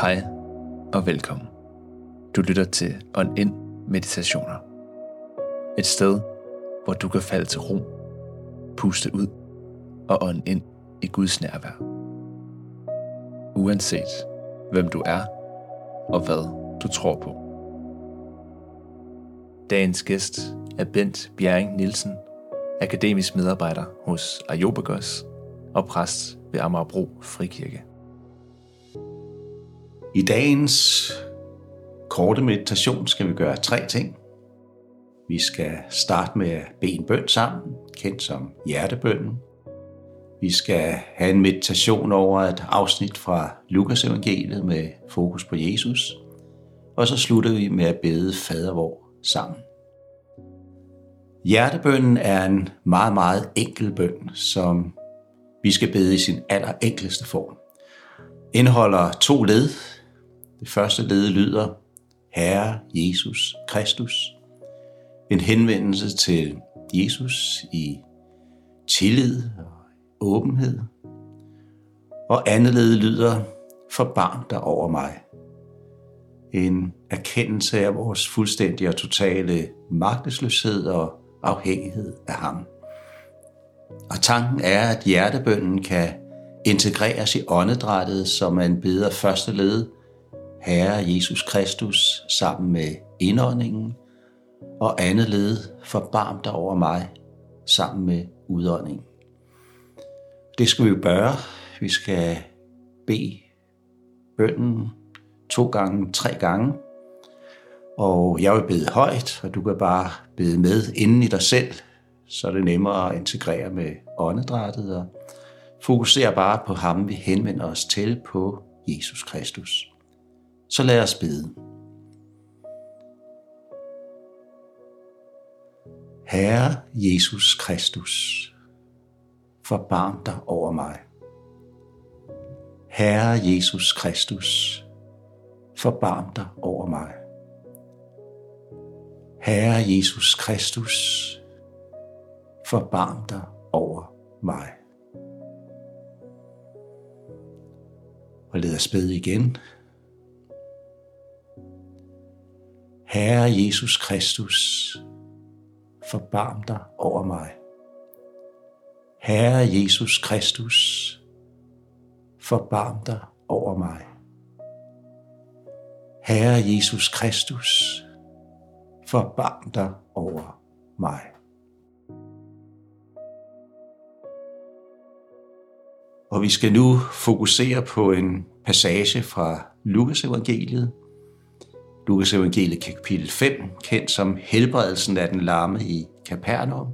Hej og velkommen. Du lytter til On Ind Meditationer. Et sted, hvor du kan falde til ro, puste ud og ånde ind i Guds nærvær. Uanset hvem du er og hvad du tror på. Dagens gæst er Bent Bjerring Nielsen, akademisk medarbejder hos Ayobagos og præst ved Amagerbro Frikirke. I dagens korte meditation skal vi gøre tre ting. Vi skal starte med at bede en bøn sammen, kendt som hjertebønnen. Vi skal have en meditation over et afsnit fra Lukas evangeliet med fokus på Jesus. Og så slutter vi med at bede fader vor sammen. Hjertebønnen er en meget, meget enkel bøn, som vi skal bede i sin allerenkleste form. Indeholder to led. Det første led lyder, Herre Jesus Kristus. En henvendelse til Jesus i tillid og åbenhed. Og andet led lyder, forbarm dig over mig. En erkendelse af vores fuldstændige og totale magtesløshed og afhængighed af ham. Og tanken er, at hjertebønnen kan integreres i åndedrættet, så man beder første led, Herre Jesus Kristus, sammen med indåndingen, og andet led, forbarm dig over mig, sammen med udåndingen. Det skal vi jo gøre. Vi skal bede bønden to gange, tre gange. Og jeg vil bede højt, og du kan bare bede med inden i dig selv, så er det nemmere at integrere med åndedrættet og fokusere bare på ham, vi henvender os til på Jesus Kristus. Så lad os bede. Herre Jesus Kristus, forbarm dig over mig. Herre Jesus Kristus, forbarm dig over mig. Herre Jesus Kristus, forbarm dig over mig. Og lad os bede igen. Herre Jesus Kristus, forbarm dig over mig. Herre Jesus Kristus, forbarm dig over mig. Herre Jesus Kristus, forbarm dig over mig. Og vi skal nu fokusere på en passage fra Lukas evangeliet. Lukas evangeliet kapitel 5, kendt som helbredelsen af den lamme i Kapernaum.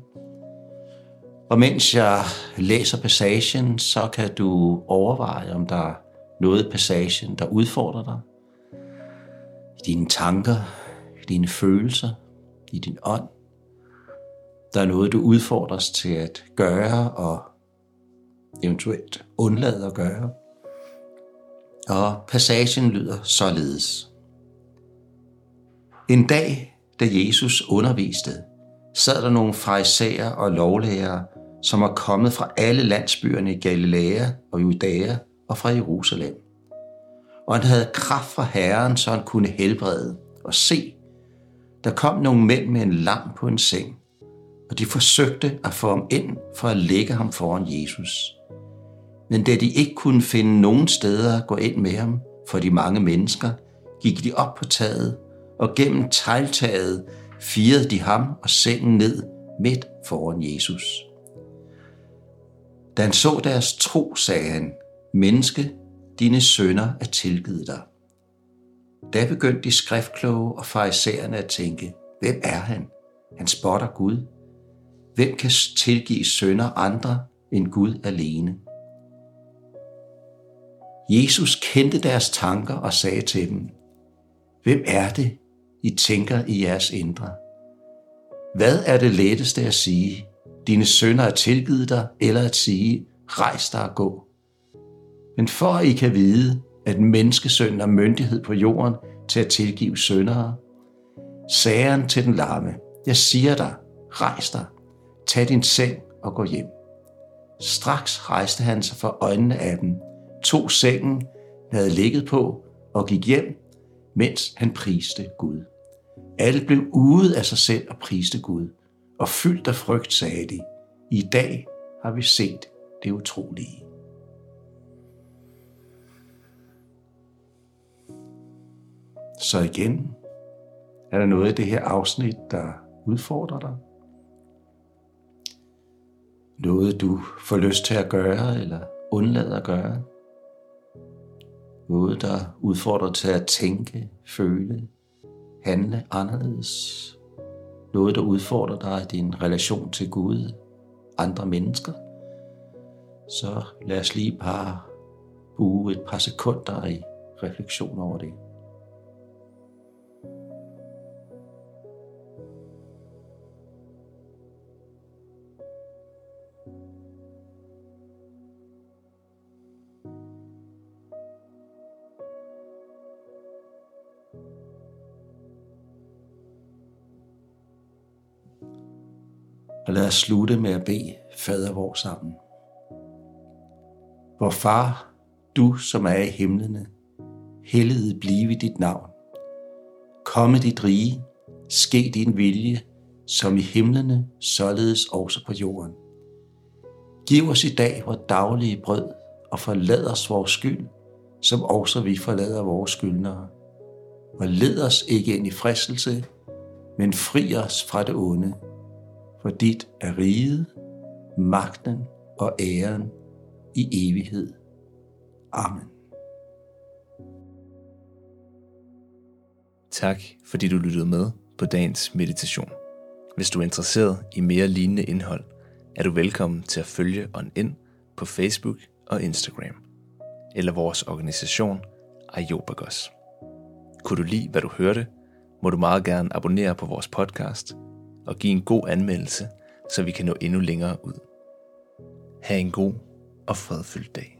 Og mens jeg læser passagen, så kan du overveje, om der er noget i passagen, der udfordrer dig. I dine tanker, i dine følelser, i din ånd. Der er noget, du udfordres til at gøre og eventuelt undlade at gøre. Og passagen lyder således. En dag, da Jesus underviste, sad der nogle farisæer og lovlærere, som var kommet fra alle landsbyerne i Galilea og Judæa og fra Jerusalem. Og han havde kraft fra Herren, så han kunne helbrede. Og se, der kom nogle mænd med en lam på en seng, og de forsøgte at få ham ind for at lægge ham foran Jesus. Men da de ikke kunne finde nogen steder at gå ind med ham for de mange mennesker, gik de op på taget, og gennem tegltaget firede de ham og sengen ned midt foran Jesus. Da han så deres tro, sagde han, Menneske, dine sønner er tilgivet dig. Da begyndte de skriftkloge og farisæerne at tænke, hvem er han? Han spotter Gud. Hvem kan tilgive sønner andre end Gud alene? Jesus kendte deres tanker og sagde til dem, Hvem er det, i tænker i jeres indre? Hvad er det letteste at sige? Dine sønner er tilgivet dig, eller at sige, rejs dig og gå. Men for at I kan vide, at menneskesønnen har myndighed på jorden til at tilgive søndere, sagde han til den larme, jeg siger dig, rejs dig, tag din seng og gå hjem. Straks rejste han sig for øjnene af dem, tog sengen, havde ligget på, og gik hjem, mens han priste Gud. Alle blev ude af sig selv og priste Gud, og fyldt af frygt sagde de, i dag har vi set det utrolige. Så igen, er der noget i det her afsnit, der udfordrer dig? Noget du får lyst til at gøre eller undlader at gøre? Noget der udfordrer til at tænke, føle, handle anderledes? Noget der udfordrer dig i din relation til Gud, andre mennesker? Så lad os lige bare bruge et par sekunder i refleksion over det. Og lad os slutte med at bede fader vor sammen. Vor far, du som er i himlene, helliget blive dit navn. Komme dit rige, ske din vilje, som i himlene, således også på jorden. Giv os i dag vores daglige brød, og forlad os vores skyld, som også vi forlader vores skyldnere. Og led os ikke ind i fristelse, men fri os fra det onde, for dit er riget, magten og æren i evighed. Amen. Tak fordi du lyttede med på dagens meditation. Hvis du er interesseret i mere lignende indhold, er du velkommen til at følge On ind på Facebook og Instagram, eller vores organisation Ayobagos. Kunne du lide, hvad du hørte, må du meget gerne abonnere på vores podcast og give en god anmeldelse, så vi kan nå endnu længere ud. Ha' en god og fredfyldt dag.